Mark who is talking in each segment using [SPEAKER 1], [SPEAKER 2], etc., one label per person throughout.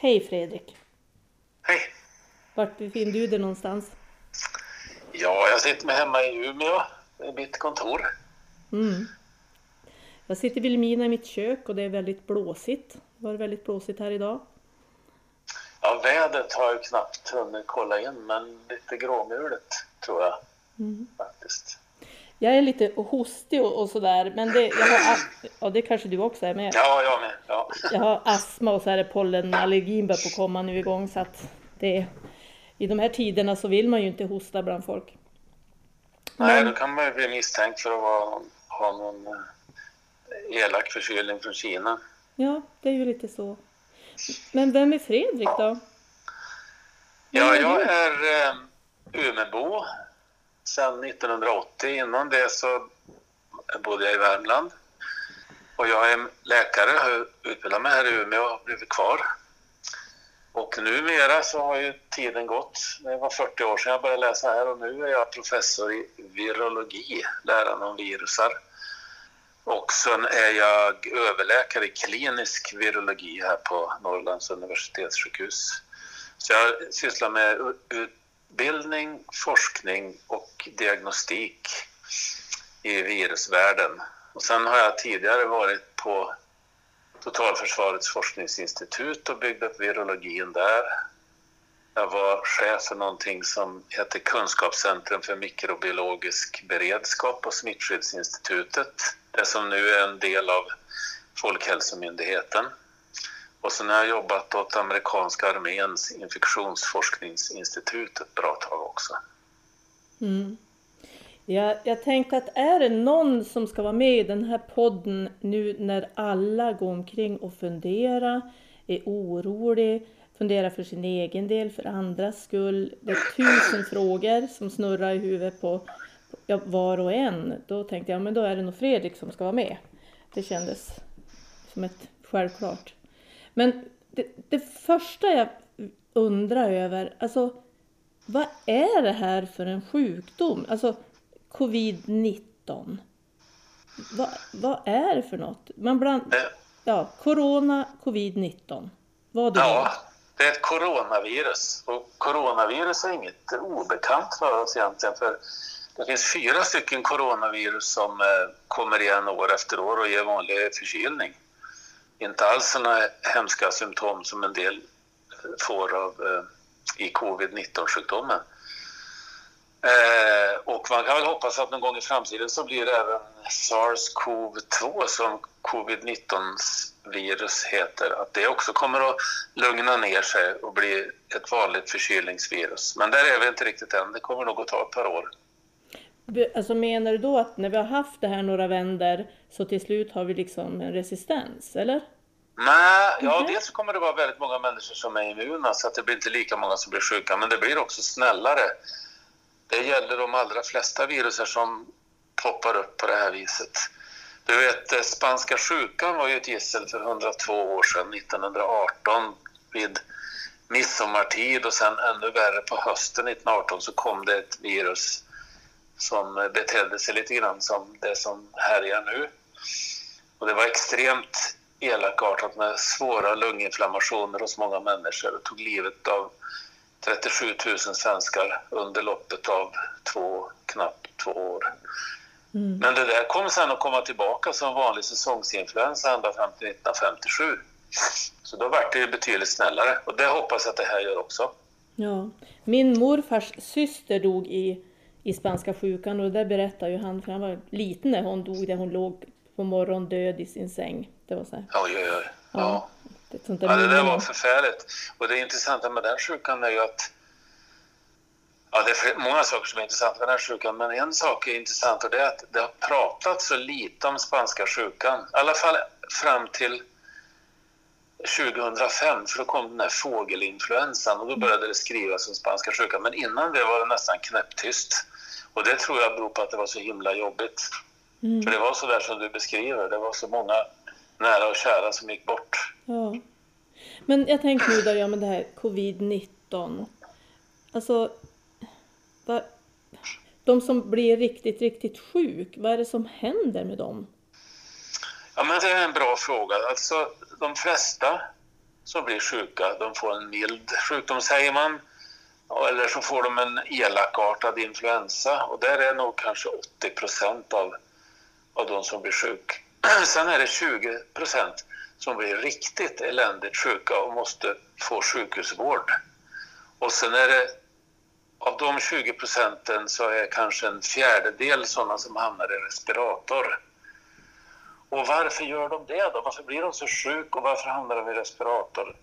[SPEAKER 1] Hej Fredrik!
[SPEAKER 2] Hej!
[SPEAKER 1] Vart befinner du dig någonstans?
[SPEAKER 2] Ja, jag sitter med hemma i Umeå, i mitt kontor.
[SPEAKER 1] Mm. Jag sitter i Vilhelmina i mitt kök och det är väldigt blåsigt. Det var väldigt blåsigt här idag.
[SPEAKER 2] Ja, vädret har jag knappt hunnit kolla in, men lite gråmulet tror jag
[SPEAKER 1] Mm.
[SPEAKER 2] faktiskt.
[SPEAKER 1] Jag är lite hostig och, och sådär, men det, jag har, ja, det kanske du också är med.
[SPEAKER 2] Ja, jag med. Ja.
[SPEAKER 1] Jag har astma och så är det pollenallergin börjar på komma nu igång så att det i de här tiderna så vill man ju inte hosta bland folk.
[SPEAKER 2] Nej, då kan man ju bli misstänkt för att vara, ha någon eh, elak förkylning från Kina.
[SPEAKER 1] Ja, det är ju lite så. Men vem är Fredrik då?
[SPEAKER 2] Ja, jag är eh, Umebo sedan 1980. Innan det så bodde jag i Värmland. Och jag är läkare, har utbildat mig här i Umeå och blivit kvar. Och numera så har ju tiden gått. Det var 40 år sedan jag började läsa här och nu är jag professor i virologi, läran om virusar. Och sen är jag överläkare i klinisk virologi här på Norrlands universitetssjukhus. Så jag sysslar med utbildning, forskning och diagnostik i virusvärlden. Och sen har jag tidigare varit på Totalförsvarets forskningsinstitut och byggt upp virologin där. Jag var chef för någonting som heter Kunskapscentrum för mikrobiologisk beredskap på Smittskyddsinstitutet. Det som nu är en del av Folkhälsomyndigheten. Och sen har jag jobbat åt amerikanska arméns infektionsforskningsinstitut ett bra tag också.
[SPEAKER 1] Mm. Jag, jag tänkte att är det någon som ska vara med i den här podden nu när alla går omkring och funderar, är orolig, funderar för sin egen del, för andras skull. Det är tusen frågor som snurrar i huvudet på, på ja, var och en. Då tänkte jag, men då är det nog Fredrik som ska vara med. Det kändes som ett självklart. Men det, det första jag undrar över, alltså vad är det här för en sjukdom? Alltså covid-19. Vad, vad är det för något? Man bland,
[SPEAKER 2] Eh,
[SPEAKER 1] ja, corona, covid-19. Vad det
[SPEAKER 2] Ja, det är ett coronavirus. Och coronavirus är inget obekant för oss egentligen. För det finns fyra stycken coronavirus som eh, kommer igen år efter år och ger vanlig förkylning. Inte alls sådana hemska symptom som en del eh, får av, eh, i covid-19-sjukdomen. Eh, och man kan väl hoppas att någon gång i framtiden så blir det även SARS-CoV-2 som covid-19-virus heter, att det också kommer att lugna ner sig och bli ett vanligt förkylningsvirus. Men där är vi inte riktigt än, det kommer nog att ta ett par år.
[SPEAKER 1] Alltså menar du då att när vi har haft det här några vänder så till slut har vi liksom en resistens, eller?
[SPEAKER 2] Nej, ja, dels så kommer det vara väldigt många människor som är immuna så att det blir inte lika många som blir sjuka, men det blir också snällare. Det gäller de allra flesta viruser som poppar upp på det här viset. Du vet, eh, spanska sjukan var ju ett gissel för 102 år sedan, 1918, vid midsommartid och sen ännu värre på hösten 1918 så kom det ett virus som betedde sig lite grann som det som härjar nu. Och det var extremt elakartat med svåra lunginflammationer hos många människor och tog livet av 37 000 svenskar under loppet av två, knappt två år.
[SPEAKER 1] Mm.
[SPEAKER 2] Men det där kom sen att komma tillbaka som vanlig säsongsinfluensa ända fram till 1957. Så då var det betydligt snällare och det hoppas jag att det här gör också.
[SPEAKER 1] Ja. Min morfars syster dog i, i spanska sjukan och det berättar ju han, för han var liten när hon dog, där hon låg på morgonen död i sin säng. Det var så här.
[SPEAKER 2] Oj, oj, oj. Ja.
[SPEAKER 1] Ett sånt där
[SPEAKER 2] Ja, det där var förfärligt. Och det intressanta med den sjukan är ju att Ja, det är många saker som är intressanta med den här sjukan, men en sak är intressant och det är att det har pratats så lite om spanska sjukan. I alla fall fram till 2005, för då kom den här fågelinfluensan och då började det skrivas om spanska sjukan. Men innan det var det nästan knäpptyst. Och det tror jag beror på att det var så himla jobbigt.
[SPEAKER 1] Mm.
[SPEAKER 2] För det var så där som du beskriver, det var så många nära och kära som gick bort.
[SPEAKER 1] Ja. Men jag tänker nu då, ja men det här covid-19. Alltså, vad, de som blir riktigt, riktigt sjuk, vad är det som händer med dem?
[SPEAKER 2] Ja, men det är en bra fråga. Alltså, de flesta som blir sjuka. De får en mild sjukdom säger man. Eller så får de en elakartad influensa och där är nog kanske 80 procent av, av de som blir sjuka. Sen är det 20 procent som blir riktigt eländigt sjuka och måste få sjukhusvård. Och sen är det av de 20 procenten så är kanske en fjärdedel sådana som hamnar i respirator. Och varför gör de det då? Varför blir de så sjuka och varför hamnar de i respirator?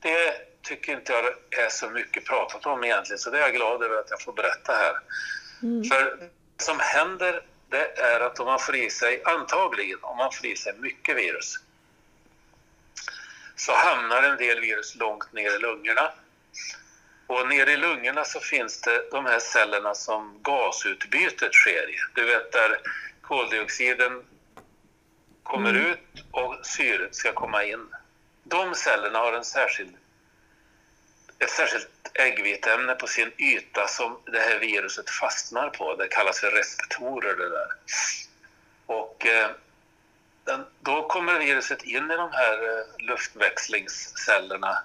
[SPEAKER 2] Det tycker inte jag är så mycket pratat om egentligen, så det är jag glad över att jag får berätta här. Mm. För det som händer det är att om man får i sig, antagligen om man får i sig mycket virus, så hamnar en del virus långt ner i lungorna. Och nere i lungorna så finns det de här cellerna som gasutbytet sker i. Du vet där koldioxiden kommer mm. ut och syret ska komma in. De cellerna har en särskild, ett särskilt äggviteämne på sin yta som det här viruset fastnar på. Det kallas för receptorer det där. Och eh, den, då kommer viruset in i de här eh, luftväxlingscellerna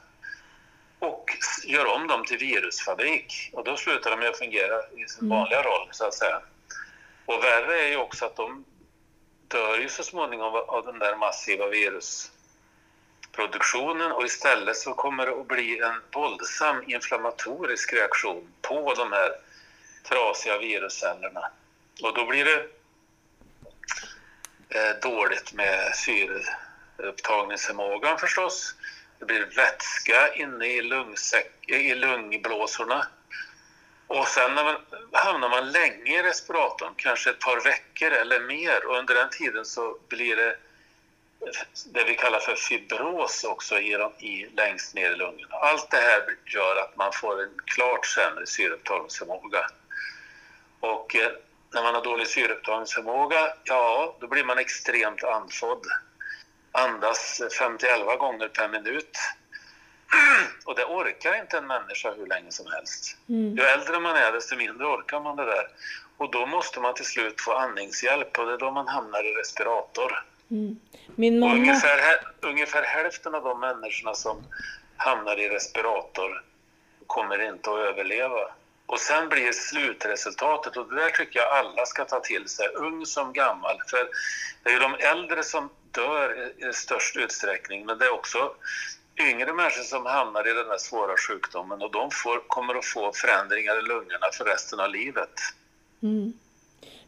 [SPEAKER 2] och gör om dem till virusfabrik. Och då slutar de att fungera i sin mm. vanliga roll, så att säga. Och värre är ju också att de dör ju så småningom av den där massiva virusproduktionen och istället så kommer det att bli en våldsam inflammatorisk reaktion på de här trasiga viruscellerna. Och då blir det eh, dåligt med syreupptagningsförmågan förstås. Det blir vätska inne i, lungsäck, i lungblåsorna och sen när man, hamnar man länge i respiratorn, kanske ett par veckor eller mer och under den tiden så blir det det vi kallar för fibros också i, i, längst ner i lungorna. Allt det här gör att man får en klart sämre syreupptagningsförmåga. Och eh, när man har dålig syreupptagningsförmåga, ja, då blir man extremt andfådd. Andas 5-11 gånger per minut och det orkar inte en människa hur länge som helst. Mm. Ju äldre man är, desto mindre orkar man det där. Och då måste man till slut få andningshjälp och det är då man hamnar i respirator. Mm. Min mamma... ungefär, ungefär hälften av de människorna som hamnar i respirator kommer inte att överleva. Och sen blir slutresultatet, och det där tycker jag alla ska ta till sig, ung som gammal. För det är ju de äldre som dör i störst utsträckning, men det är också yngre människor som hamnar i den här svåra sjukdomen och de får, kommer att få förändringar i lungorna för resten av livet. Mm.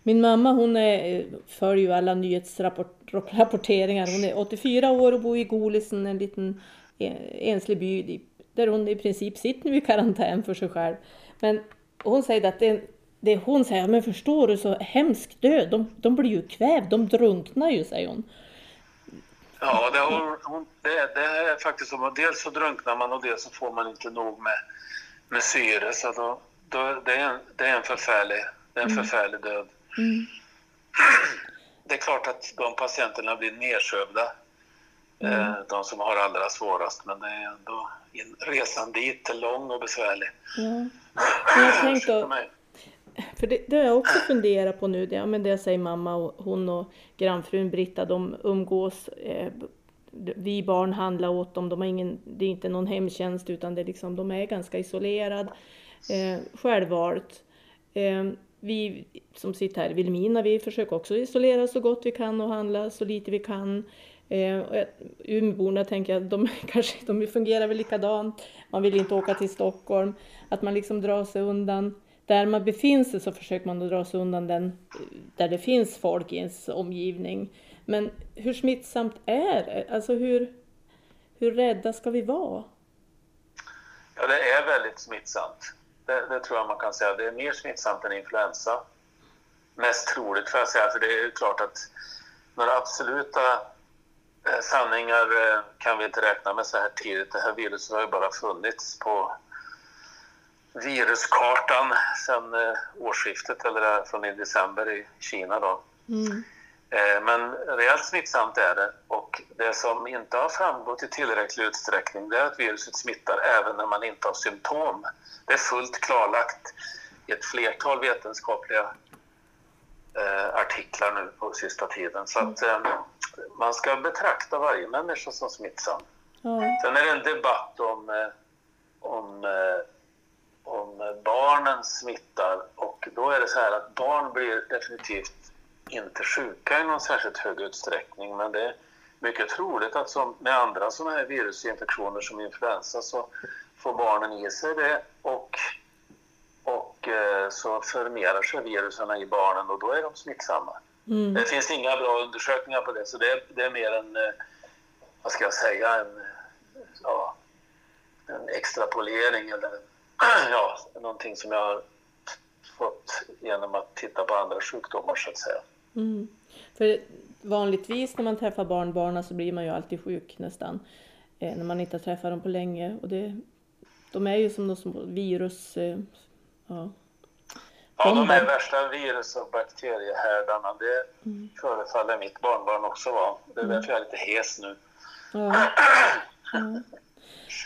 [SPEAKER 1] Min mamma hon är, följer ju alla nyhetsrapporteringar. Hon är 84 år och bor i Golisen, en liten eh, enslig by där hon i princip sitter nu i karantän för sig själv. Men hon säger att det, det hon säger, men förstår du så hemsk död, de, de blir ju kvävda, de drunknar ju, säger hon.
[SPEAKER 2] Ja, det, har, det, det är faktiskt så. Dels så drunknar man och dels så får man inte nog med, med syre. Så då, då, det, är en, det är en förfärlig, det är en mm. förfärlig död. Mm. Det är klart att de patienterna blir nedsövda, mm. Eh, de som har allra svårast, men det är ändå, resan dit är lång och besvärlig.
[SPEAKER 1] Ja. Jag tänkte, för det, det har jag också funderat på nu. Det, men det säger mamma och hon och grannfrun Britta, de umgås. Eh, vi barn handlar åt dem. De har ingen, det är inte någon hemtjänst utan det är liksom, de är ganska isolerade. Eh, självvalt. Eh, vi som sitter här i Vilmina, vi försöker också isolera så gott vi kan och handla så lite vi kan. Eh, Umeåborna tänker jag, de, kanske, de fungerar väl likadant. Man vill inte åka till Stockholm. Att man liksom drar sig undan där man befinner sig så försöker man att dra sig undan den där det finns folk i ens omgivning. Men hur smittsamt är det? Alltså hur, hur rädda ska vi vara?
[SPEAKER 2] Ja, det är väldigt smittsamt. Det, det, tror jag man kan säga. Det är mer smittsamt än influensa. Mest troligt får jag säga, för det är ju klart att några absoluta eh, sanningar eh, kan vi inte räkna med så här tidigt. Det här viruset har ju bara funnits på viruskartan sedan eh, årsskiftet, eller från i december i Kina. Då. Mm. Eh, men rejält smittsamt är det och det som inte har framgått i tillräcklig utsträckning det är att viruset smittar även när man inte har symptom. Det är fullt klarlagt i ett flertal vetenskapliga eh, artiklar nu på sista tiden. Så att man ska betrakta varje människa som smittsam.
[SPEAKER 1] Ja.
[SPEAKER 2] Sen är det en debatt om, om, om barnen smittar och då är det så här att barn blir definitivt inte sjuka i någon särskilt hög utsträckning men det är mycket troligt att som med andra sådana här virusinfektioner som influensa så får barnen i sig det och, och eh, så förmerar sig virusen i barnen och då är de smittsamma.
[SPEAKER 1] Mm.
[SPEAKER 2] Det finns inga bra undersökningar på det så det är, det är mer en, eh, vad ska jag säga, en, ja, en extrapolering eller ja, någonting som jag har fått genom att titta på andra sjukdomar så att säga.
[SPEAKER 1] Mm. För vanligtvis när man träffar barnbarnen så blir man ju alltid sjuk nästan. Eh, när man inte har träffat dem på länge. Och det, de är ju som något små virus... Eh, ja.
[SPEAKER 2] Ja, de är värsta virus och bakteriehärdarna. Det förefaller mitt barnbarn också vara. Det är därför jag är lite hes nu.
[SPEAKER 1] Ja. Ja.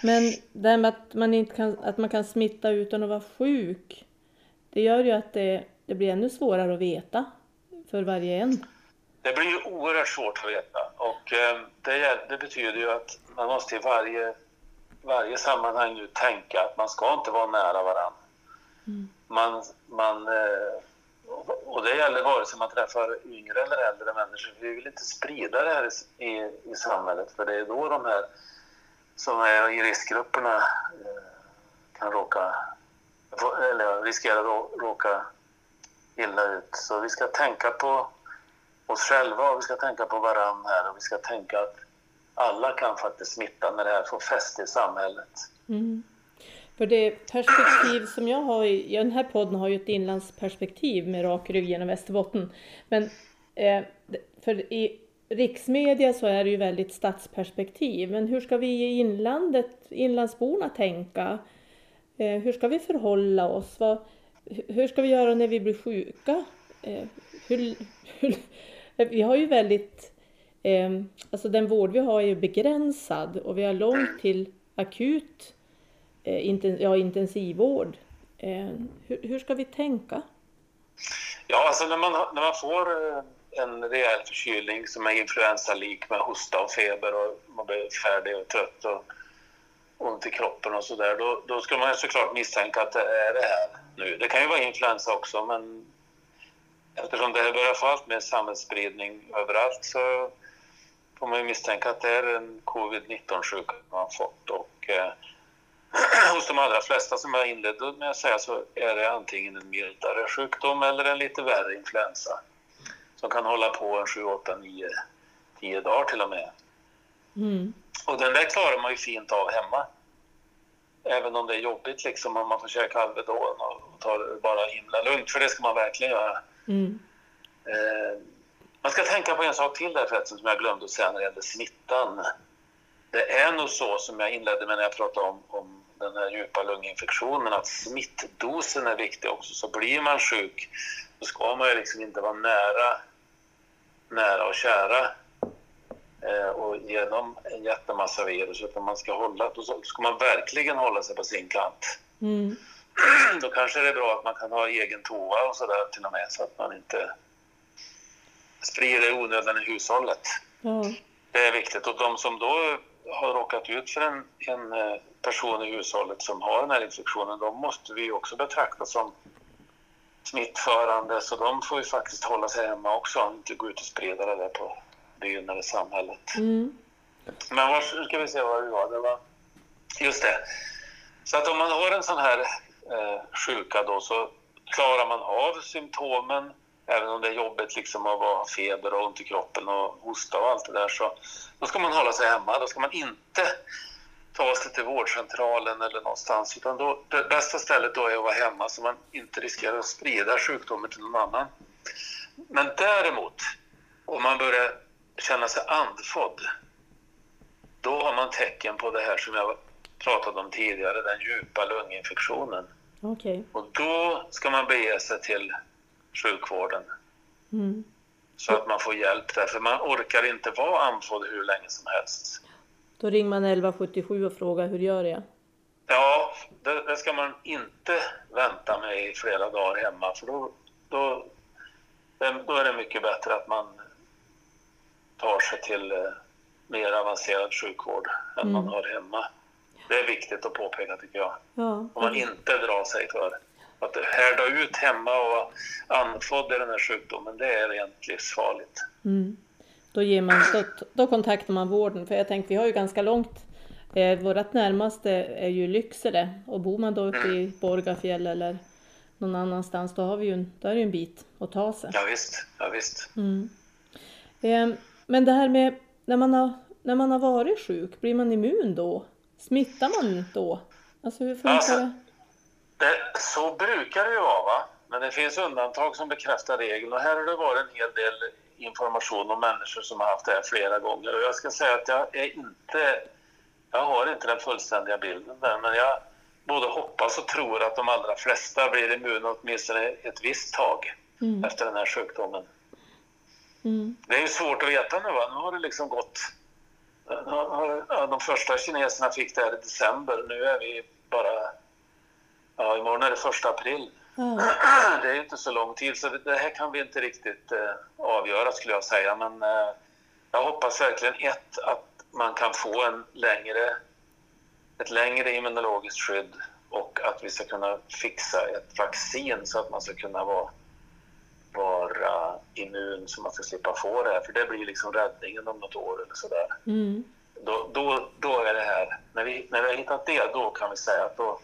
[SPEAKER 1] Men det här med att man, inte kan, att man kan smitta utan att vara sjuk. Det gör ju att det, det blir ännu svårare att veta för varje en.
[SPEAKER 2] Det blir ju oerhört svårt att veta och eh, det, det betyder ju att man måste i varje, varje sammanhang nu tänka att man ska inte vara nära varandra. Man, man, eh, och det gäller vare sig man träffar yngre eller äldre människor. Vi vill inte sprida det här i, i, i samhället för det är då de här som är i riskgrupperna eh, kan råka, eller riskerar att råka illa ut. Så vi ska tänka på oss själva och vi ska tänka på varandra här och vi ska tänka att alla kan faktiskt smitta när det här får fäste i samhället.
[SPEAKER 1] Mm. För det perspektiv som jag har, i, ja, den här podden har ju ett inlandsperspektiv med rak rygg genom Västerbotten. Men eh, för i riksmedia så är det ju väldigt stadsperspektiv. Men hur ska vi i inlandet, inlandsborna tänka? Eh, hur ska vi förhålla oss? Vad, hur ska vi göra när vi blir sjuka? Eh, hur, hur, eh, vi har ju väldigt, eh, alltså den vård vi har är ju begränsad och vi har långt till akut eh, inten, ja, intensivvård. Eh, hur, hur ska vi tänka?
[SPEAKER 2] Ja, alltså när man, när man får eh, en rejäl förkylning som är influensalik med hosta och feber och man blir färdig och trött och ont i kroppen och sådär, då, då ska man såklart misstänka att det är det här nu. Det kan ju vara influensa också, men eftersom det här börjar få allt mer samhällsspridning överallt så får man ju misstänka att det är en covid-19-sjuka man har fått. Och, eh, hos de allra flesta som jag inledde med att säga så är det antingen en mildare sjukdom eller en lite värre influensa som kan hålla på en 7, 8, 9, 10 dagar till och med.
[SPEAKER 1] Mm.
[SPEAKER 2] Och den där klarar man ju fint av hemma. Även om det är jobbigt liksom om man får käka Alvedon och ta det bara himla lugnt, för det ska man verkligen göra.
[SPEAKER 1] Mm.
[SPEAKER 2] Eh, man ska tänka på en sak till där förresten som jag glömde att säga när det gäller smittan. Det är nog så som jag inledde med när jag pratade om, om den här djupa lunginfektionen att smittdosen är viktig också. Så blir man sjuk så ska man ju liksom inte vara nära, nära och kära eh, och ge dem en jättemassa virus utan man ska hålla, då ska man verkligen hålla sig på sin kant.
[SPEAKER 1] Mm.
[SPEAKER 2] Då kanske det är bra att man kan ha egen toa och sådär till och med så att man inte sprider onödan i hushållet.
[SPEAKER 1] Ja.
[SPEAKER 2] Det är viktigt. Och de som då har råkat ut för en, en eh, person i hushållet som har den här infektionen, de måste vi också betrakta som smittförande. Så de får ju faktiskt hålla sig hemma också, inte gå ut och sprida det där på byn eller samhället.
[SPEAKER 1] Mm.
[SPEAKER 2] Men var, ska vi se vad det var. Det var. Just det. Så att om man har en sån här eh, sjuka då så klarar man av symptomen även om det är jobbigt liksom att ha feber och ont i kroppen och hosta och allt det där så då ska man hålla sig hemma. Då ska man inte ta sig till vårdcentralen eller någonstans utan då, det bästa stället då är att vara hemma så man inte riskerar att sprida sjukdomen till någon annan. Men däremot, om man börjar känna sig andfådd då har man tecken på det här som jag pratade om tidigare, den djupa lunginfektionen.
[SPEAKER 1] Okej.
[SPEAKER 2] Och då ska man bege sig till sjukvården
[SPEAKER 1] Mm.
[SPEAKER 2] så att man får hjälp där, för man orkar inte vara andfådd hur länge som helst.
[SPEAKER 1] Då ringer man 1177 och frågar hur gör jag?
[SPEAKER 2] Ja, det, det ska man inte vänta med i flera dagar hemma, för då, då, då är det mycket bättre att man tar sig till eh, mer avancerad sjukvård än
[SPEAKER 1] Mm.
[SPEAKER 2] man har hemma. Det är viktigt att påpeka tycker jag.
[SPEAKER 1] Ja.
[SPEAKER 2] Om man inte drar sig för att härda ut hemma och vara andfådd i den här sjukdomen, det är rent livsfarligt.
[SPEAKER 1] Mm. Då, ger man, då, då kontaktar man vården, för jag tänkte vi har ju ganska långt, eh, vårt närmaste är ju Lycksele och bor man då uppe i Borgafjäll eller någon annanstans då, har vi ju en, då är det ju en bit att ta sig.
[SPEAKER 2] Ja, visst, ja, visst.
[SPEAKER 1] Mm. Eh, men det här med när man, har, när man har varit sjuk, blir man immun då? Smittar man då? Alltså hur funkar
[SPEAKER 2] Alltså,
[SPEAKER 1] det?
[SPEAKER 2] Det, så brukar det ju vara, va? men det finns undantag som bekräftar regeln. Och här har det varit en hel del information om människor som har haft det här flera gånger. Och jag ska säga att jag är inte... Jag har inte den fullständiga bilden där, men jag både hoppas och tror att de allra flesta blir immuna åtminstone ett visst tag
[SPEAKER 1] Mm.
[SPEAKER 2] efter den här sjukdomen.
[SPEAKER 1] Mm.
[SPEAKER 2] Det är ju svårt att veta nu, va? Nu har det liksom gått... De första kineserna fick det här i december. Nu är vi bara... Ja, imorgon är det första april.
[SPEAKER 1] Ja.
[SPEAKER 2] Det är ju inte så lång tid, så det här kan vi inte riktigt eh, avgöra skulle jag säga. Men eh, jag hoppas verkligen ett, att man kan få en längre, ett längre immunologiskt skydd och att vi ska kunna fixa ett vaccin så att man ska kunna vara, vara immun så man ska slippa få det här. För det blir liksom räddningen om något år eller sådär.
[SPEAKER 1] Mm.
[SPEAKER 2] Då, då, då är det här, när vi, när vi har hittat det, då kan vi säga att då,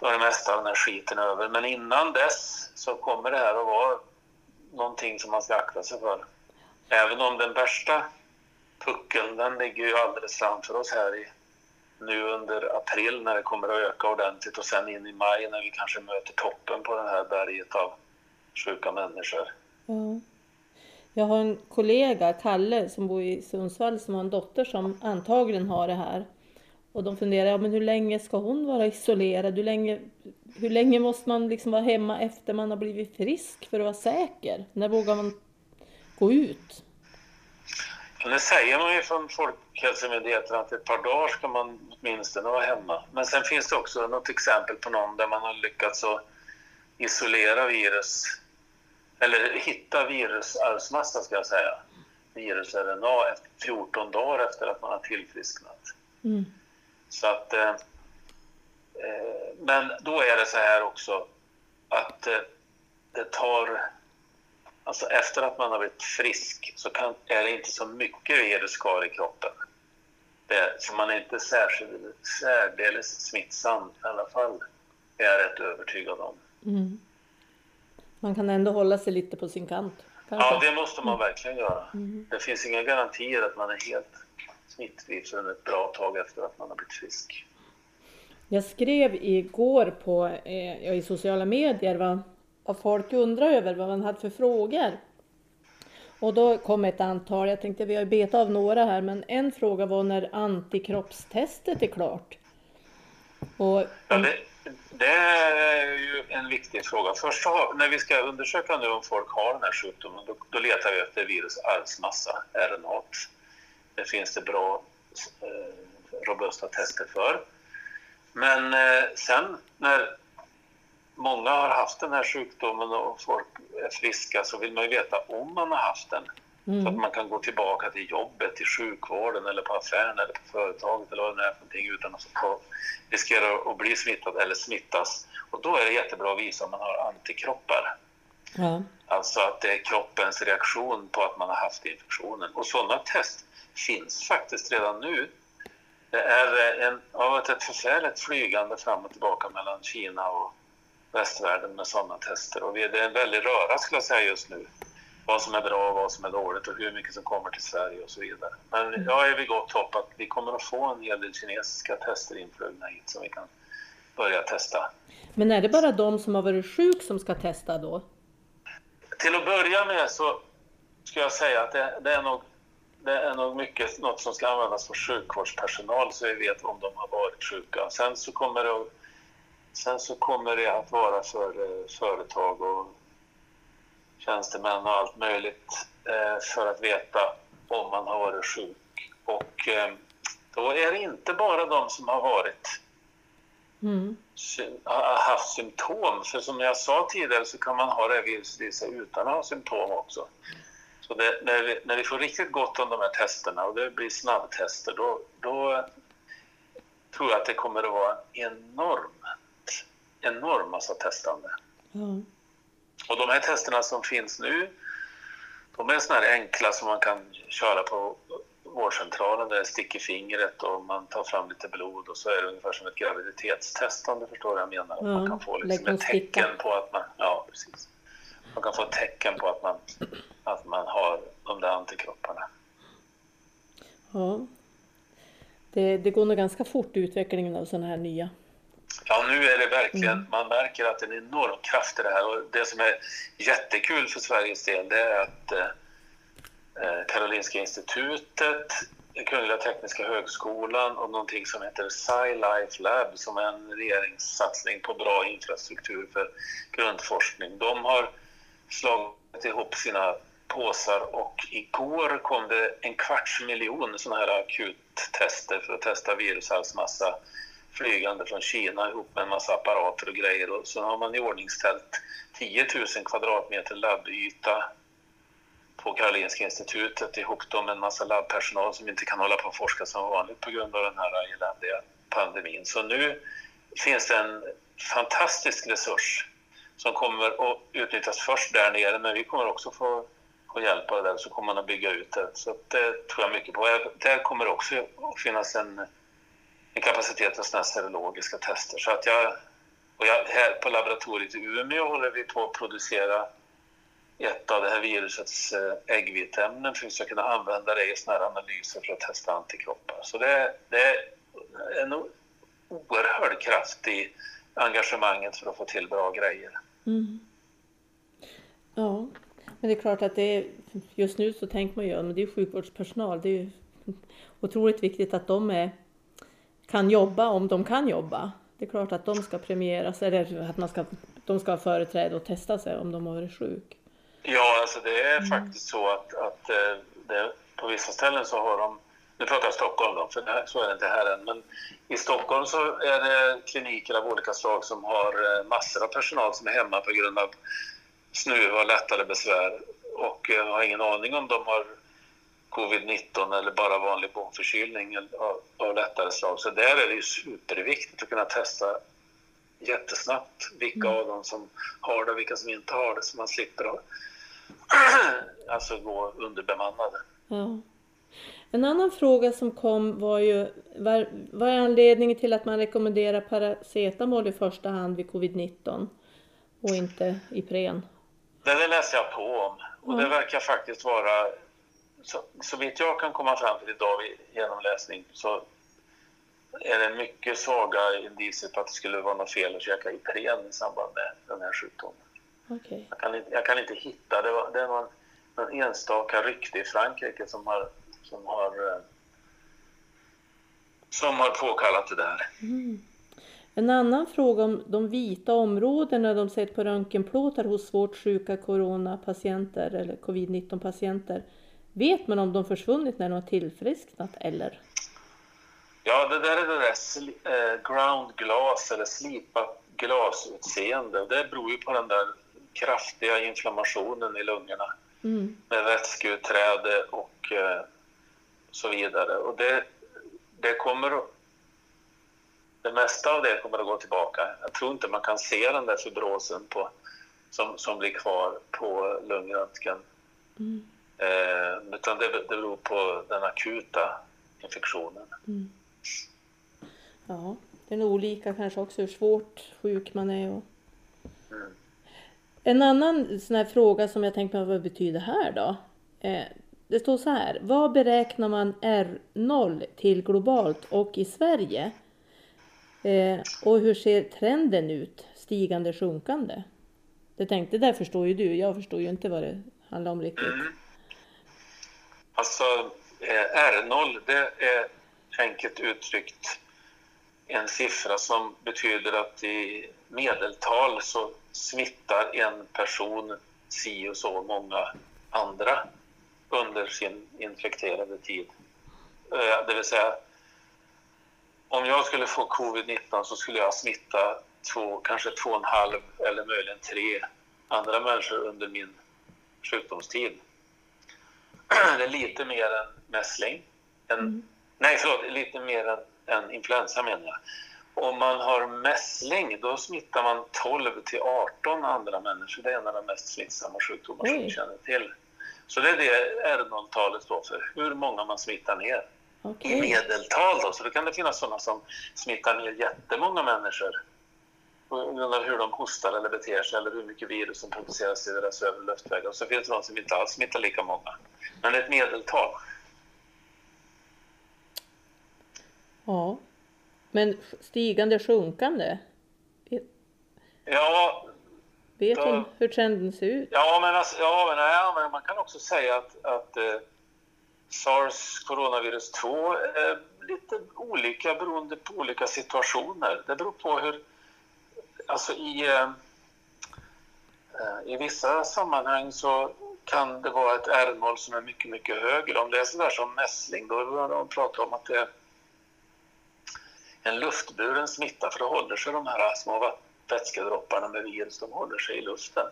[SPEAKER 2] då är det mesta av den här skiten över. Men innan dess så kommer det här att vara någonting som man ska akta sig för. Även om den värsta puckeln, den ligger ju alldeles framför oss här i, nu under april när det kommer att öka ordentligt och sen in i maj när vi kanske möter toppen på det här berget av sjuka människor.
[SPEAKER 1] Ja. Jag har en kollega, Kalle, som bor i Sundsvall som har en dotter som antagligen har det här. Och de funderar, ja men hur länge ska hon vara isolerad? Hur länge, hur länge måste man liksom vara hemma efter man har blivit frisk för att vara säker? När vågar man gå ut?
[SPEAKER 2] Nu säger man ju från Folkhälsomyndigheten att ett par dagar ska man åtminstone vara hemma. Men sen finns det också något exempel på någon där man har lyckats att isolera virus, eller hitta virusarvsmassa ska jag säga, virus-RNA efter 14 dagar efter att man har tillfrisknat.
[SPEAKER 1] Mm.
[SPEAKER 2] Så att, eh, eh, men då är det så här också att eh, det tar, alltså efter att man har blivit frisk så kan, är det inte så mycket virus kvar i kroppen. Det, så man är inte särskilt, särdeles smittsam i alla fall, är jag rätt övertygad om.
[SPEAKER 1] Mm. Man kan ändå hålla sig lite på sin kant. Kanske.
[SPEAKER 2] Ja, det måste man verkligen göra.
[SPEAKER 1] Mm.
[SPEAKER 2] Det finns inga garantier att man är helt smittfri förrän ett bra tag efter att man har blivit frisk.
[SPEAKER 1] Jag skrev igår på, eh, i sociala medier vad, vad folk undrar över, vad man hade för frågor. Och då kom ett antal, jag tänkte vi har betat av några här, men en fråga var när antikroppstestet är klart. Och,
[SPEAKER 2] Ja, det, det är ju en viktig fråga. Först har, när vi ska undersöka nu om folk har den här sjukdomen, då, då letar vi efter virusarvsmassa, RNA. Det finns det bra, eh, robusta tester för. Men eh, sen när många har haft den här sjukdomen och folk är friska så vill man ju veta om man har haft den. Så att
[SPEAKER 1] mm,
[SPEAKER 2] man kan gå tillbaka till jobbet, till sjukvården eller på affären eller på företaget eller vad det är för någonting utan att riskera att bli smittad eller smittas. Och då är det jättebra att visa om man har antikroppar.
[SPEAKER 1] ja,
[SPEAKER 2] Alltså att det är kroppens reaktion på att man har haft infektionen. Och sådana test finns faktiskt redan nu. Det är en, har varit ett förfärligt flygande fram och tillbaka mellan Kina och västvärlden med sådana tester. Och det är en väldig röra skulle jag säga just nu. Vad som är bra och vad som är dåligt och hur mycket som kommer till Sverige och så vidare. Men jag är vid gott hopp att vi kommer att få en hel del kinesiska tester influgna hit som vi kan börja testa.
[SPEAKER 1] Men är det bara de som har varit sjuk som ska testa då?
[SPEAKER 2] Till att börja med så ska jag säga att det, det, är nog, det är nog mycket något som ska användas för sjukvårdspersonal så vi vet om de har varit sjuka. Sen så kommer det, att- sen så kommer det att vara för eh, företag och tjänstemän och allt möjligt eh, för att veta om man har varit sjuk. Och eh, då är det inte bara de som har varit
[SPEAKER 1] Mm.
[SPEAKER 2] haft symptom. För som jag sa tidigare så kan man ha det viruset i sig utan att ha symptom också. Så det, när, vi, när vi får riktigt gott om de här testerna och det blir snabbtester, då, då tror jag att det kommer att vara enormt, enorm massa testande.
[SPEAKER 1] Ja.
[SPEAKER 2] Och de här testerna som finns nu, de är sådana här enkla som man kan köra på vårdcentralen där det sticker fingret och man tar fram lite blod och så är det ungefär som ett graviditetstest om du förstår vad jag menar.
[SPEAKER 1] Ja,
[SPEAKER 2] man kan få liksom ett tecken på att man, ja precis. Man kan få tecken på att man, att man har de där antikropparna.
[SPEAKER 1] ja. Det, det går nog ganska fort utvecklingen av sådana här nya.
[SPEAKER 2] Ja, nu är det verkligen,
[SPEAKER 1] Mm.
[SPEAKER 2] man märker att det är en enorm kraft i det här och det som är jättekul för Sveriges del det är att eh, Karolinska institutet, Kungliga Tekniska Högskolan och någonting som heter SciLife Lab som är en regeringssatsning på bra infrastruktur för grundforskning. De har slagit ihop sina påsar och igår kom det en kvarts miljon sådana här akuttester för att testa virushalsmassa flygande från Kina ihop med en massa apparater och grejer. Och så har man iordningställt 10 000 kvadratmeter labbyta på Karolinska institutet ihop med en massa labbpersonal som inte kan hålla på och forska som vanligt på grund av den här eländiga pandemin. Så nu finns det en fantastisk resurs som kommer att utnyttjas först där nere, men vi kommer också få, få hjälp av det där, så kommer man att bygga ut det. Så det tror jag mycket på. Där kommer det också att finnas en, en kapacitet för sådana här serologiska tester. Så att jag, och jag, här på laboratoriet i Umeå håller vi på att producera ett av det här virusets eh, äggviteämnen för att vi ska kunna använda det i såna här analyser för att testa antikroppar. Så det, det är en oerhörd kraft i engagemanget för att få till bra grejer.
[SPEAKER 1] Mm. Ja, men det är klart att det är, just nu så tänker man ju, men det är sjukvårdspersonal, det är ju otroligt viktigt att de är, kan jobba om de kan jobba. Det är klart att de ska premieras, eller att man ska, de ska ha företräde och testa sig om de har varit sjuk.
[SPEAKER 2] Ja, alltså det är faktiskt så att, att eh, det, på vissa ställen så har de, nu pratar jag Stockholm då, för här, så är det inte här än, men i Stockholm så är det kliniker av olika slag som har eh, massor av personal som är hemma på grund av snuva och lättare besvär och eh, har ingen aning om de har covid-19 eller bara vanlig bomförkylning av, av lättare slag. Så där är det ju superviktigt att kunna testa jättesnabbt vilka av dem som har det och vilka som inte har det så man slipper att alltså gå underbemannade.
[SPEAKER 1] Ja. En annan fråga som kom var ju, var, vad är anledningen till att man rekommenderar paracetamol i första hand vid covid-19 och inte Ipren?
[SPEAKER 2] Det där läste jag på om och det
[SPEAKER 1] Ja.
[SPEAKER 2] verkar faktiskt vara, så, så vitt jag kan komma fram till idag vid genomläsning så är det mycket svaga indicier på att det skulle vara något fel att käka Ipren i samband med den här sjukdomen.
[SPEAKER 1] Okej.
[SPEAKER 2] Jag kan inte, jag kan inte hitta, det, var, det var någon enstaka rykte i Frankrike som har, som har, eh, som har påkallat det där.
[SPEAKER 1] Mm. En annan fråga om de vita områdena de sett på röntgenplåtar hos svårt sjuka coronapatienter eller covid-19 patienter. Vet man om de försvunnit när de har tillfrisknat eller?
[SPEAKER 2] Ja, det där är det där eh, ground glass eller slipat glasutseende. Det beror ju på den där kraftiga inflammationen i lungorna
[SPEAKER 1] Mm.
[SPEAKER 2] med vätskeutträde och eh, så vidare. Och det, det kommer det mesta av det kommer att gå tillbaka. Jag tror inte man kan se den där fibrosen på, som, som blir kvar på lungröntgen.
[SPEAKER 1] Mm.
[SPEAKER 2] Eh, utan det, det beror på den akuta infektionen.
[SPEAKER 1] Mm. Ja, det är nog olika kanske också hur svårt sjuk man är. Och...
[SPEAKER 2] Mm.
[SPEAKER 1] En annan sån här fråga som jag tänkte vad betyder det här då? Eh, det står så här, vad beräknar man R0 till globalt och i Sverige? Eh, och hur ser trenden ut? Stigande, sjunkande? Det tänkte, det där förstår ju du, jag förstår ju inte vad det handlar om riktigt.
[SPEAKER 2] Mm. Alltså, eh, R0, det är enkelt uttryckt en siffra som betyder att i medeltal så smittar en person si och så många andra under sin infekterade tid. Eh, Det vill säga, om jag skulle få covid-19 så skulle jag smitta två, kanske två och en halv eller möjligen tre andra människor under min sjukdomstid. det är lite mer än mässling. En, Nej, förlåt, lite mer än, än influensa menar jag. Om man har mässling, då smittar man 12 till 18 andra människor. Det är en av de mest smittsamma sjukdomar som
[SPEAKER 1] Oj.
[SPEAKER 2] vi känner till. Så det är det R0-talet står för, hur många man smittar ner i
[SPEAKER 1] Okej.
[SPEAKER 2] medeltal. Då. Så då kan det finnas sådana som smittar ner jättemånga människor av hur de hostar eller beter sig eller hur mycket virus som produceras i deras övre luftvägar. Och så finns det de som inte alls smittar lika många. Men det är ett medeltal.
[SPEAKER 1] Ja. Men stigande, sjunkande?
[SPEAKER 2] Ja,
[SPEAKER 1] Vet
[SPEAKER 2] Ja.
[SPEAKER 1] hon hur trenden ser ut?
[SPEAKER 2] ja, men, alltså, ja, men, ja, men man kan också säga att, att eh, sars coronavirus 2 är lite olika beroende på olika situationer. Det beror på hur... Alltså i, eh, eh, i vissa sammanhang så kan det vara ett R0 som är mycket, mycket högre. Om det är sådär som mässling, då börjar de prata om att det är en luftburen smitta, för då håller sig de här små vätskedropparna med virus, de håller sig i luften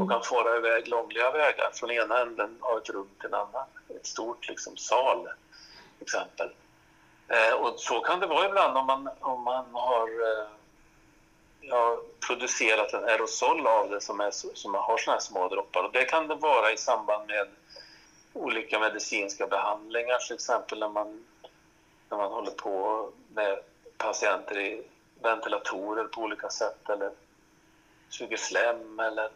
[SPEAKER 2] och kan fara iväg långliga vägar från ena änden av ett rum till en annan. Ett stort liksom, sal, till exempel. Eh, och så kan det vara ibland om man, om man har eh, ja, producerat en aerosol av det som, är, som har såna här små droppar. Och det kan det vara i samband med olika medicinska behandlingar, till exempel när man, när man håller på med patienter i ventilatorer på olika sätt eller suger slem eller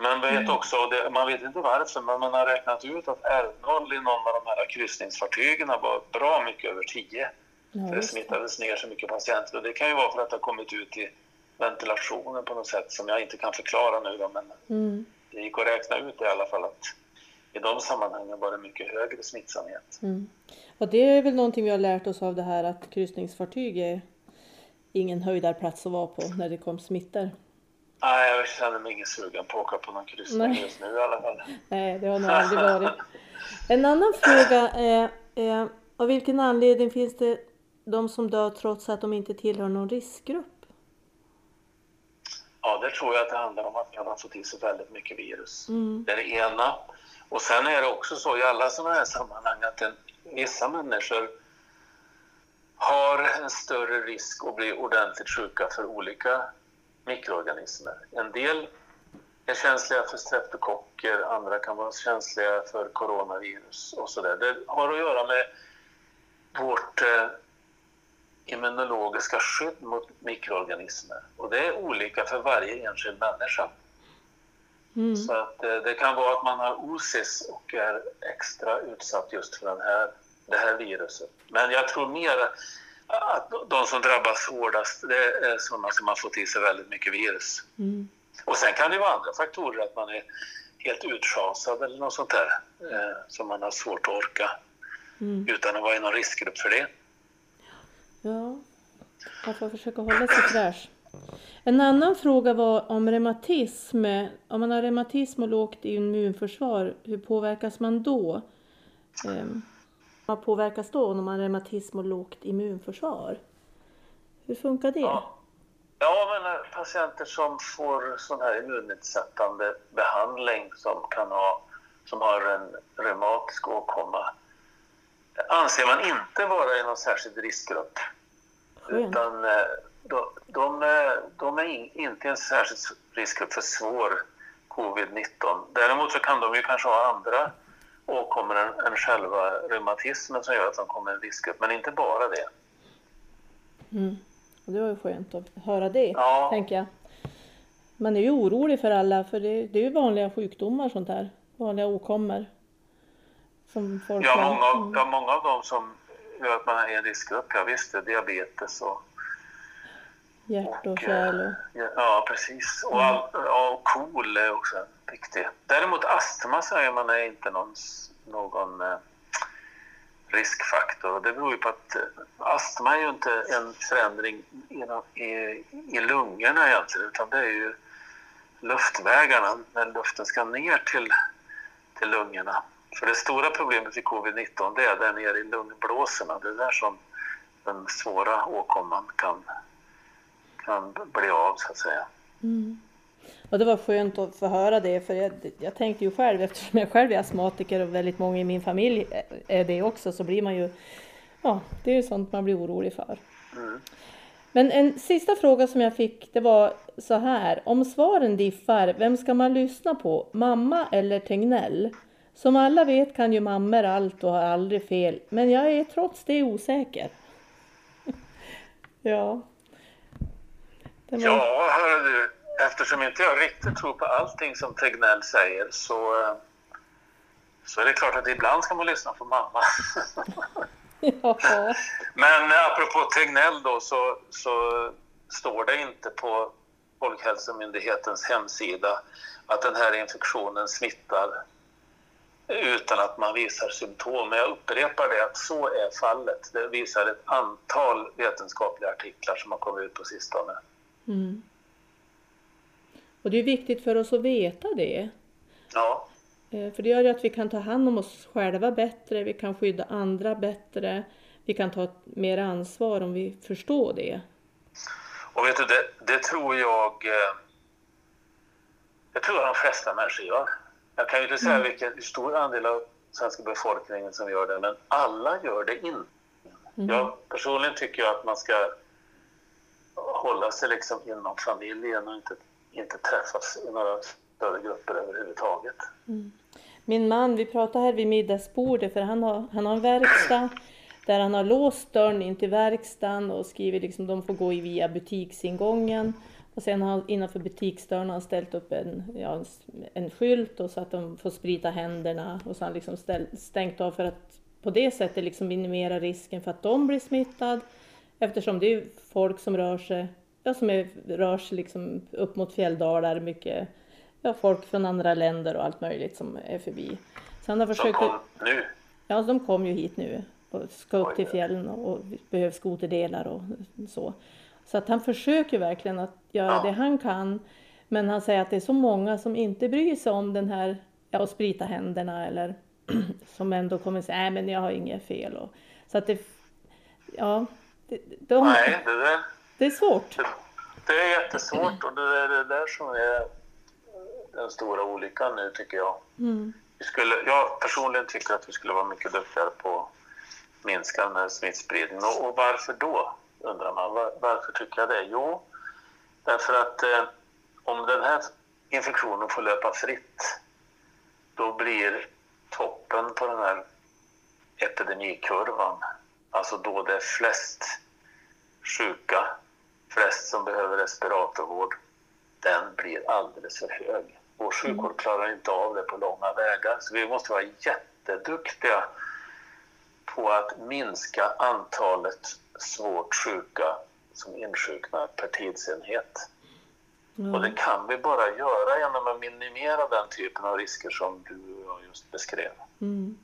[SPEAKER 2] man vet också, och det, man vet inte varför, men man har räknat ut att R0 i någon av de här kryssningsfartygen var bra mycket över 10.
[SPEAKER 1] Ja,
[SPEAKER 2] det. smittades ner så mycket patienter. Och det kan ju vara för att det har kommit ut i ventilationen på något sätt som jag inte kan förklara nu. Då, men
[SPEAKER 1] Mm.
[SPEAKER 2] det gick att räkna ut i alla fall att i de sammanhangen var det mycket högre smittsamhet.
[SPEAKER 1] Mm. Och det är väl någonting vi har lärt oss av det här att kryssningsfartyg är ingen höjdarplats att vara på när det kom smittor.
[SPEAKER 2] Nej, jag känner mig ingen sugen på att åka på någon kryssning just nu i alla fall.
[SPEAKER 1] Nej, det har nog aldrig varit. En annan fråga är, är av vilken anledning finns det de som dör trots att de inte tillhör någon riskgrupp?
[SPEAKER 2] Ja, det tror jag att det handlar om att man har fått i sig väldigt mycket virus.
[SPEAKER 1] Mm.
[SPEAKER 2] Det är det ena. Och sen är det också så i alla sådana här sammanhang att en, vissa människor har en större risk att bli ordentligt sjuka för olika mikroorganismer. En del är känsliga för streptokocker, andra kan vara känsliga för coronavirus och sådär. Det har att göra med vårt eh, immunologiska skydd mot mikroorganismer. Och det är olika för varje enskild människa.
[SPEAKER 1] Mm.
[SPEAKER 2] Så att, eh, det kan vara att man har osis och är extra utsatt just för den här, det här viruset. Men jag tror mer att de som drabbas hårdast det är sådana som har fått i sig väldigt mycket virus.
[SPEAKER 1] Mm.
[SPEAKER 2] Och sen kan det vara andra faktorer, att man är helt utschasad eller något sånt där eh, som man har svårt att orka
[SPEAKER 1] Mm.
[SPEAKER 2] utan att vara i någon riskgrupp för det.
[SPEAKER 1] Ja, man får försöka hålla sig fräsch. En annan fråga var om reumatism. Om man har reumatism och lågt immunförsvar, hur påverkas man då? Ehm, Vad påverkas då om man har reumatism och lågt immunförsvar? Hur funkar det?
[SPEAKER 2] Ja. Ja, men eh, patienter som får sån här immunnedsättande behandling som kan ha, som har en reumatisk åkomma anser man inte vara i någon särskild riskgrupp. Utan eh, de, de, är- de är in, inte i en särskild riskgrupp för svår covid-19. Däremot så kan de ju kanske ha andra åkommor än, än själva reumatismen som gör att de kommer i en riskgrupp, men inte bara det.
[SPEAKER 1] Mm. Och det var ju skönt att höra det,
[SPEAKER 2] Ja.
[SPEAKER 1] tänker jag. Man är ju orolig för alla, för det, det är ju vanliga sjukdomar sånt här. Vanliga åkommor. Som folk
[SPEAKER 2] Ja, många av,
[SPEAKER 1] Mm.
[SPEAKER 2] ja, många av dem som gör att man är i en riskgrupp, ja visst, det är diabetes och...
[SPEAKER 1] Hjärt och
[SPEAKER 2] och,
[SPEAKER 1] kärl och...
[SPEAKER 2] eh, ja, precis. Och, all, ja, och KOL är också viktigt. Däremot astma säger man är inte någon, någon eh, riskfaktor. Det beror ju på att eh, astma är ju inte en förändring i, i, i lungorna egentligen, utan det är ju luftvägarna, när luften ska ner till, till lungorna. För det stora problemet i covid-19 det är där nere i lungblåsorna. Det är där som den svåra åkomman kan, kan bli av, så att säga.
[SPEAKER 1] Mm. Och det var skönt att få höra det för jag, jag tänkte ju själv eftersom jag själv är astmatiker och väldigt många i min familj är det också så blir man ju, ja det är ju sånt man blir orolig för.
[SPEAKER 2] Mm.
[SPEAKER 1] Men en sista fråga som jag fick det var så här, om svaren diffar, vem ska man lyssna på? Mamma eller Tegnell? Som alla vet kan ju mammor allt och har aldrig fel, men jag är trots det osäker. ja.
[SPEAKER 2] Det var... Ja, hör du, eftersom inte jag riktigt tror på allting som Tegnell säger så, så är det klart att ibland ska man lyssna på mamma.
[SPEAKER 1] ja.
[SPEAKER 2] Men apropå Tegnell då så, så står det inte på Folkhälsomyndighetens hemsida att den här infektionen smittar utan att man visar symptom. Men jag upprepar det att så är fallet. Det visar ett antal vetenskapliga artiklar som har kommit ut på sistone.
[SPEAKER 1] Mm. Och det är viktigt för oss att veta det.
[SPEAKER 2] Ja.
[SPEAKER 1] Eh, för det gör ju att vi kan ta hand om oss själva bättre, vi kan skydda andra bättre, vi kan ta mer ansvar om vi förstår det.
[SPEAKER 2] Och vet du, det, det tror jag eh, det tror jag de flesta människor gör. Jag kan ju inte säga mm. vilken, hur stor andel av svenska befolkningen som gör det, men alla gör det inte. Mm. Jag personligen tycker att man ska hålla sig liksom inom familjen och inte, inte träffas i några större grupper överhuvudtaget.
[SPEAKER 1] Mm. Min man, vi pratade här vid middagsbordet för han har, han har en verkstad där han har låst dörren in till verkstaden och skriver liksom de får gå via butiksingången. Och sen har, innanför butiksdörren har han ställt upp en, ja, en, en skylt och så att de får sprita händerna och så har han liksom ställ, stängt av för att på det sättet liksom minimera risken för att de blir smittade eftersom det är folk som rör sig, ja, som är, rör sig liksom upp mot fjälldalar, mycket ja, folk från andra länder och allt möjligt som är förbi.
[SPEAKER 2] Så han har försökt... De kom nu?
[SPEAKER 1] Ja, de kom ju hit nu och ska upp till fjällen och, och behöver skoterdelar och så. Så att han försöker verkligen att göra ja. det han kan. Men han säger att det är så många som inte bryr sig om den här, ja, att sprita händerna eller som ändå kommer säga, nej men jag har inget fel. Och, så att det, ja.
[SPEAKER 2] Det, de, nej, det, där,
[SPEAKER 1] det är svårt.
[SPEAKER 2] Det, det är jättesvårt och det är det där som är den stora olyckan nu tycker jag.
[SPEAKER 1] Mm.
[SPEAKER 2] Vi skulle, jag personligen tycker att vi skulle vara mycket duktigare på att minska den här smittspridningen. Och, och varför då? undrar man. Var, varför tycker jag det? Jo, därför att eh, om den här infektionen får löpa fritt då blir toppen på den här epidemikurvan, alltså då det är flest sjuka, flest som behöver respiratorvård, den blir alldeles för hög. Vår sjukvård klarar inte av det på långa vägar, så vi måste vara jätteduktiga på att minska antalet svårt sjuka som insjuknar per tidsenhet. Mm. Och det kan vi bara göra genom att minimera den typen av risker som du och jag just beskrev.
[SPEAKER 1] Mm.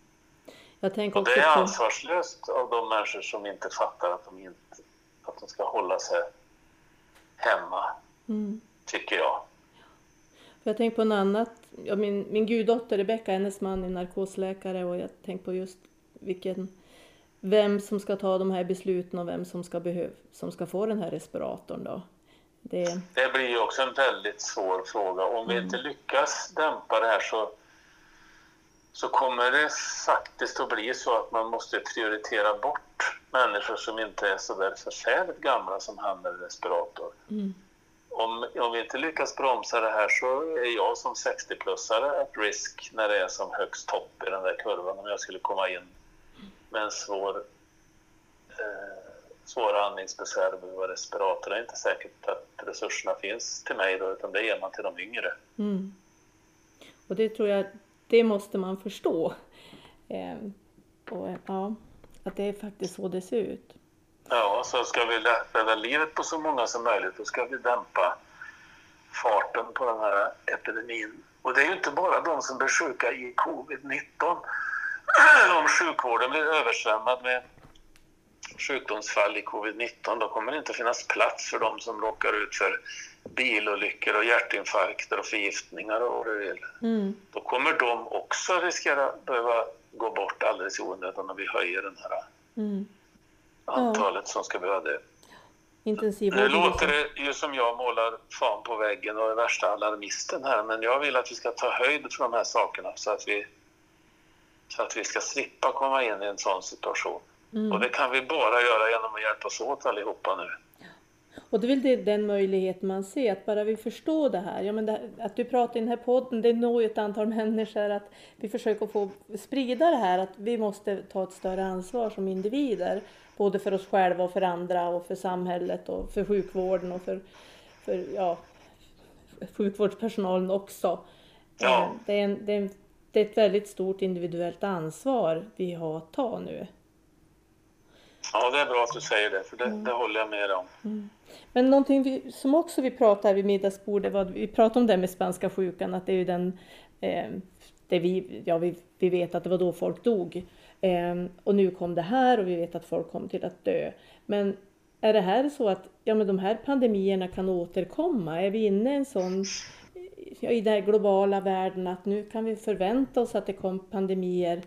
[SPEAKER 2] och det är ansvarslöst av de människor som inte fattar att de, inte, att de ska hålla sig hemma,
[SPEAKER 1] mm.
[SPEAKER 2] tycker jag.
[SPEAKER 1] Jag tänker på något annat. Ja, min, min guddotter Rebecka, hennes man är narkosläkare och jag tänker på just vilken vem som ska ta de här besluten och vem som ska, behöv, som ska få den här respiratorn då.
[SPEAKER 2] Det, det blir ju också en väldigt svår fråga. Om mm. vi inte lyckas dämpa det här så, så kommer det faktiskt att bli så att man måste prioritera bort människor som inte är så där förfärligt gamla som hamnar i respirator.
[SPEAKER 1] Mm.
[SPEAKER 2] Om, om vi inte lyckas bromsa det här så är jag som 60-plussare at risk när det är som högst topp i den där kurvan om jag skulle komma in med en svår, eh, svåra andningsbesvär och behöver respirator. Det är inte säkert att resurserna finns till mig då, utan det ger man till de yngre.
[SPEAKER 1] Mm. Och det tror jag, det måste man förstå. Eh, och, ja, att det är faktiskt så det ser ut.
[SPEAKER 2] Ja, så ska vi rädda livet på så många som möjligt, då ska vi dämpa farten på den här epidemin. Och det är ju inte bara de som blir sjuka i covid-19 om sjukvården blir översvämmad med sjukdomsfall i covid-19 då kommer det inte finnas plats för de som råkar ut för bilolyckor och hjärtinfarkter och förgiftningar och vad du vill.
[SPEAKER 1] Mm.
[SPEAKER 2] Då kommer de också riskera behöva gå bort alldeles i onödan om vi höjer det här
[SPEAKER 1] mm.
[SPEAKER 2] antalet ja. som ska behöva
[SPEAKER 1] intensivvård.
[SPEAKER 2] Nu låter det ju som jag målar fan på väggen och är värsta alarmisten här, men jag vill att vi ska ta höjd för de här sakerna så att vi, så att vi ska slippa komma in i en sån situation. Mm. Och det kan vi bara göra genom att hjälpas åt allihopa nu.
[SPEAKER 1] Och det är väl den möjlighet man ser, att bara vi förstår det här. Ja, men det, att du pratar i den här podden, det når ju ett antal människor. Att vi försöker få sprida det här, att vi måste ta ett större ansvar som individer. Både för oss själva och för andra och för samhället och för sjukvården och för, för ja, sjukvårdspersonalen också. Ja. Eh, det, är en, det, är en, det är ett väldigt stort individuellt ansvar vi har att ta nu.
[SPEAKER 2] Ja, det är bra att du säger det, för det, mm. det håller jag med om. Mm.
[SPEAKER 1] Men någonting vi, som också vi pratade vid middagsbordet, var, vi pratade om det med spanska sjukan, att det är ju den, eh, det vi, ja, vi, vi vet att det var då folk dog. Eh, och nu kom det här och vi vet att folk kom till att dö. Men är det här så att ja, men de här pandemierna kan återkomma? Är vi inne i en sån i den globala världen att nu kan vi förvänta oss att det kommer pandemier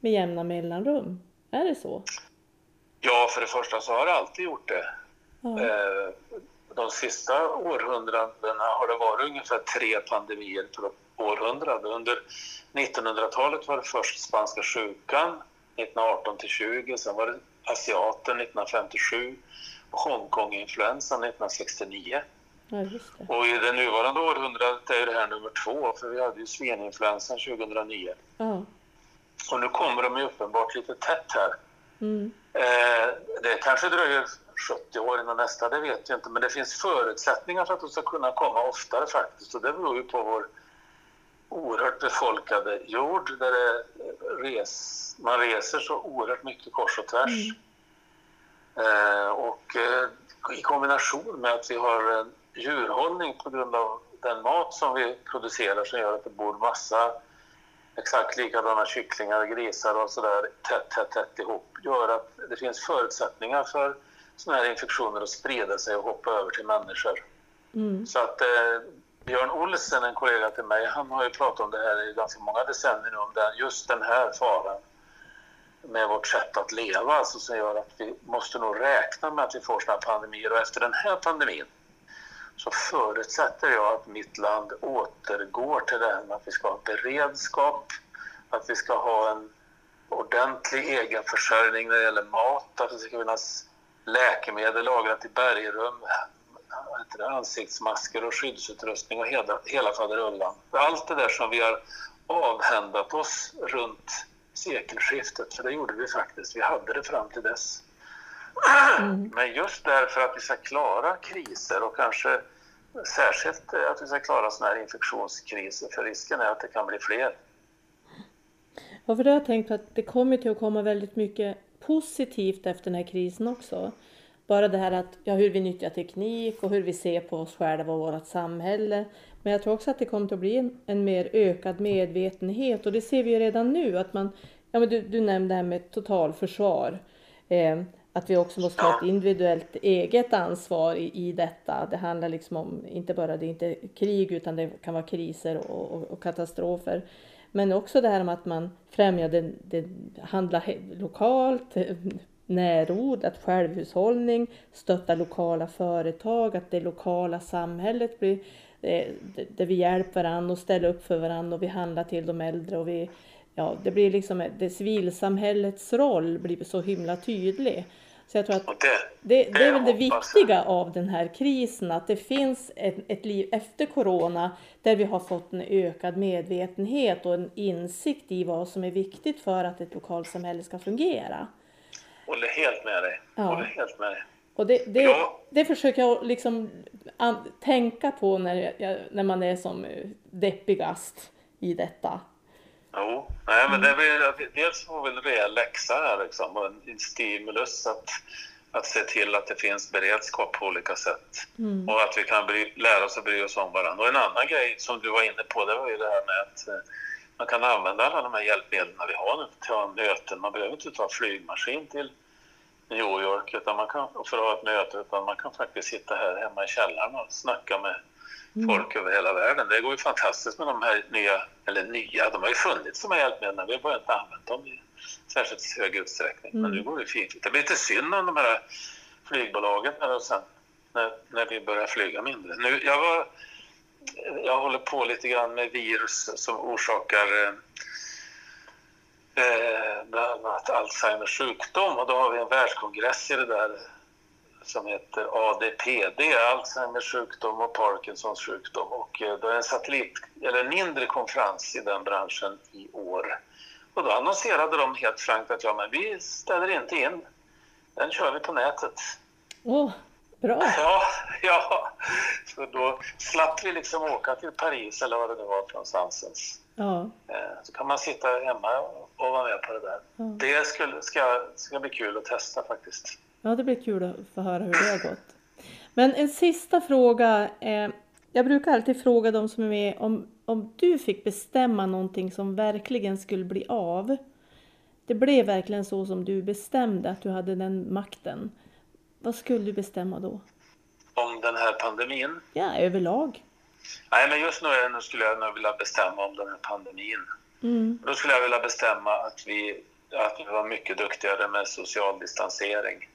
[SPEAKER 1] med jämna mellanrum? Är det så?
[SPEAKER 2] Ja, för det första så har det alltid gjort det. Mm. De sista århundradena har det varit ungefär tre pandemier per århundrade. Under 1900-talet var det först spanska sjukan 1918 till 20, sen var det asiaten 1957 och Hongkong-influensan 1969. Ja, och i det nuvarande århundradet är det här nummer två, för vi hade ju sveninfluensan 2009. Ja. Och nu kommer de ju uppenbart lite tätt här. Mm. Eh, det kanske dröjer 70 år innan nästa, det vet jag inte. Men det finns förutsättningar för att de ska kunna komma oftare faktiskt. Och det beror ju på vår oerhört befolkade jord där res, man reser så oerhört mycket kors och tvärs. Mm. Eh, och eh, i kombination med att vi har en djurhållning på grund av den mat som vi producerar som gör att det bor massa exakt likadana kycklingar och grisar och sådär tätt, tätt, tätt ihop gör att det finns förutsättningar för sådana här infektioner att sprida sig och hoppa över till människor. Mm. Så att eh, Björn Olsen, en kollega till mig, han har ju pratat om det här i ganska många decennier nu, om den, just den här faran med vårt sätt att leva, alltså som gör att vi måste nog räkna med att vi får sådana pandemier. Och efter den här pandemin så förutsätter jag att mitt land återgår till det här med att vi ska ha beredskap, att vi ska ha en ordentlig egenförsörjning när det gäller mat, att det ska finnas läkemedel lagrat i bergrum, ansiktsmasker och skyddsutrustning och hela, hela faderullan. Allt det där som vi har avhändat oss runt sekelskiftet, för det gjorde vi faktiskt. Vi hade det fram till dess. Mm. Men just därför att vi ska klara kriser och kanske särskilt att vi ska klara sådana här infektionskriser, för risken är att det kan bli fler.
[SPEAKER 1] Ja, för det har jag tänkt att det kommer till att komma väldigt mycket positivt efter den här krisen också. Bara det här att, ja, hur vi nyttjar teknik och hur vi ser på oss själva och vårt samhälle. Men jag tror också att det kommer att bli en, en mer ökad medvetenhet och det ser vi ju redan nu att man, ja men du, du nämnde det här med totalförsvar. Eh, att vi också måste ha ett individuellt eget ansvar i, i detta. Det handlar liksom om inte bara det är inte krig utan det kan vara kriser och, och, och katastrofer. Men också det här med att man främjar det, det handla lokalt, närodlat, självhushållning, stötta lokala företag, att det lokala samhället blir eh, där vi hjälper varandra och ställer upp för varandra och vi handlar till de äldre och vi, ja, det blir liksom, det civilsamhällets roll blir så himla tydlig. Så jag tror att det, det, det är väl det viktiga av den här krisen, att det finns ett, ett liv efter corona där vi har fått en ökad medvetenhet och en insikt i vad som är viktigt för att ett lokalsamhälle ska fungera.
[SPEAKER 2] Håller helt med dig. Ja. Håller helt med dig.
[SPEAKER 1] Och det, det, ja. det försöker jag liksom tänka på när, jag, när man är som deppigast i detta.
[SPEAKER 2] Jo, nej men det blir, dels får vi en rejäl läxa här liksom och en stimulus att, att se till att det finns beredskap på olika sätt. Mm. Och att vi kan bry, lära oss att bry oss om varandra. Och en annan grej som du var inne på, det var ju det här med att eh, man kan använda alla de här hjälpmedlen vi har nu till möten. Man behöver inte ta flygmaskin till New York utan man kan, för att ha ett möte, utan man kan faktiskt sitta här hemma i källaren och snacka med Mm. folk över hela världen. Det går ju fantastiskt med de här nya, eller nya, de har ju funnits de här hjälpmedlen, vi har bara inte använt dem i särskilt hög utsträckning. Mm. Men nu går det fint. Det blir lite synd om de här flygbolagen och sen när, när vi börjar flyga mindre. Nu, jag, var, jag håller på lite grann med virus som orsakar eh, bland annat Alzheimers sjukdom och då har vi en världskongress i det där som heter ADPD, Alzheimers sjukdom och Parkinsons sjukdom. Och eh, då är en satellit, eller en mindre konferens i den branschen i år. Och då annonserade de helt frankt att ja, men vi ställer inte in. Den kör vi på nätet.
[SPEAKER 1] Oh, bra!
[SPEAKER 2] Ja, ja. Så då slapp vi liksom åka till Paris eller vad det nu var för någonstans. Ja. Eh, så kan man sitta hemma och vara med på det där. Ja. Det skulle, ska, ska bli kul att testa faktiskt.
[SPEAKER 1] Ja, det blir kul att få höra hur det har gått. Men en sista fråga. Eh, jag brukar alltid fråga de som är med om, om du fick bestämma någonting som verkligen skulle bli av. Det blev verkligen så som du bestämde att du hade den makten. Vad skulle du bestämma då?
[SPEAKER 2] Om den här pandemin?
[SPEAKER 1] Ja, överlag.
[SPEAKER 2] Nej, men just nu, skulle jag nog vilja bestämma om den här pandemin. Mm. Då skulle jag vilja bestämma att vi, att vi var mycket duktigare med social distansering.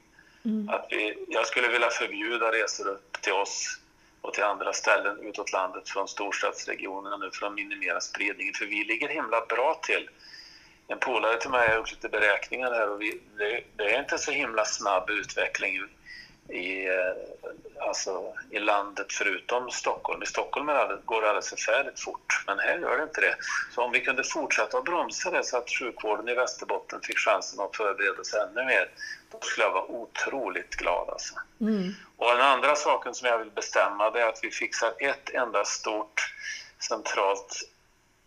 [SPEAKER 2] Mm. Att vi, jag skulle vilja förbjuda resor upp till oss och till andra ställen utåt landet från storstadsregionerna nu för att minimera spridningen. För vi ligger himla bra till. En polare till mig har gjort lite beräkningar här och vi, det, det, är inte så himla snabb utveckling i, eh, alltså, i landet förutom Stockholm. I Stockholm går det alldeles förfärligt fort, men här gör det inte det. Så om vi kunde fortsätta att bromsa det så att sjukvården i Västerbotten fick chansen att förbereda sig ännu mer, då skulle jag vara otroligt glad. Alltså. Mm. Och den andra saken som jag vill bestämma det är att vi fixar ett enda stort centralt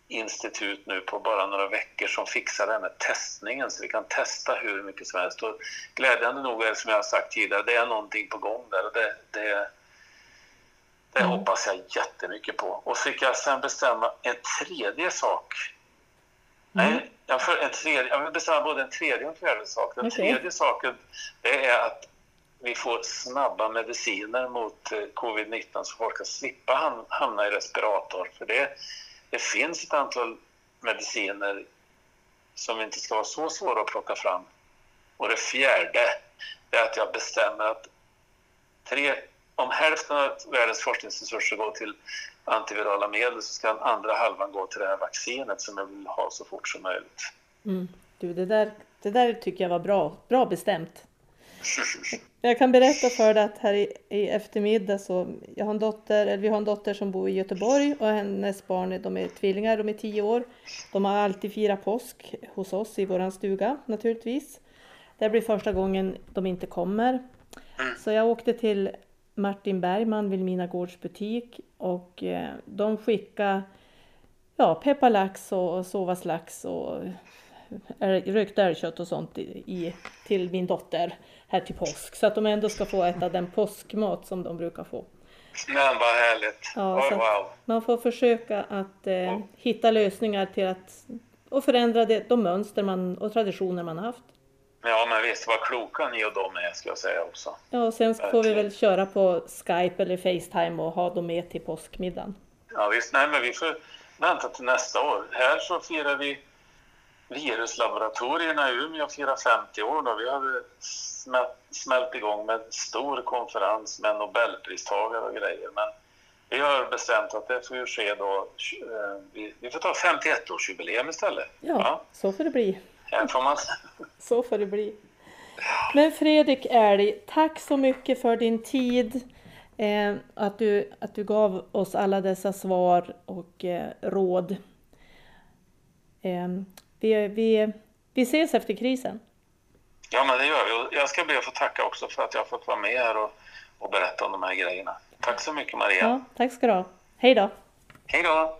[SPEAKER 2] institut nu på bara några veckor som fixar den här testningen så vi kan testa hur mycket som helst. Och glädjande nog är det som jag har sagt tidigare, det är någonting på gång där och det, det, det mm. hoppas jag jättemycket på. Och så fick jag sen bestämma en tredje sak. Mm. Nej, jag, för, en tredje, jag vill bestämma både en tredje och en fjärde sak. Den okay. tredje saken det är att vi får snabba mediciner mot eh, covid-19 så folk ska slippa hamna i respirator. För det det finns ett antal mediciner som inte ska vara så svåra att plocka fram. Och det fjärde är att jag bestämmer att tre, om hälften av världens forskningsresurser går till antivirala medel så ska den andra halvan gå till det här vaccinet som jag vill ha så fort som möjligt.
[SPEAKER 1] Mm. Du, det där, det där tycker jag var bra, bra bestämt. Jag kan berätta för dig att här i, i eftermiddag så, jag har en dotter, eller vi har en dotter som bor i Göteborg och hennes barn de är tvillingar, de är tio år. De har alltid firat påsk hos oss i våran stuga naturligtvis. Det blir första gången de inte kommer. Mm. Så jag åkte till Martin Bergman, Vilmina Gårds butik och eh, de skickade ja, pepparlax och sovaslax och rökt älgkött och sånt i, till min dotter här till påsk. Så att de ändå ska få äta den påskmat som de brukar få.
[SPEAKER 2] Men vad härligt! Ja, oh, wow.
[SPEAKER 1] Man får försöka att eh, hitta lösningar till att och förändra det, de mönster man, och traditioner man har haft.
[SPEAKER 2] Ja men visst, vad kloka ni och de är ska jag säga också.
[SPEAKER 1] Ja och sen får vi väl köra på Skype eller Facetime och ha dem med till påskmiddagen.
[SPEAKER 2] Ja visst, nej men vi får vänta till nästa år. Här så firar vi viruslaboratorierna i Umeå firar 50 år. Då. Vi hade smält, igång med en stor konferens med nobelpristagare och grejer. Men vi har bestämt att det får ju ske då. Eh, vi, vi får ta 51-årsjubileum istället.
[SPEAKER 1] Ja, ja, så får det bli.
[SPEAKER 2] Här får man...
[SPEAKER 1] så får det bli. Men Fredrik Älg, tack så mycket för din tid. Eh, att, du, att du gav oss alla dessa svar och eh, råd. Eh, vi, vi, vi ses efter krisen.
[SPEAKER 2] Ja, men det gör vi. Jag ska be att få tacka också för att jag har fått vara med här och, och berätta om de här grejerna. Tack så mycket Maria.
[SPEAKER 1] Ja, tack ska du ha. Hej då.
[SPEAKER 2] Hej då.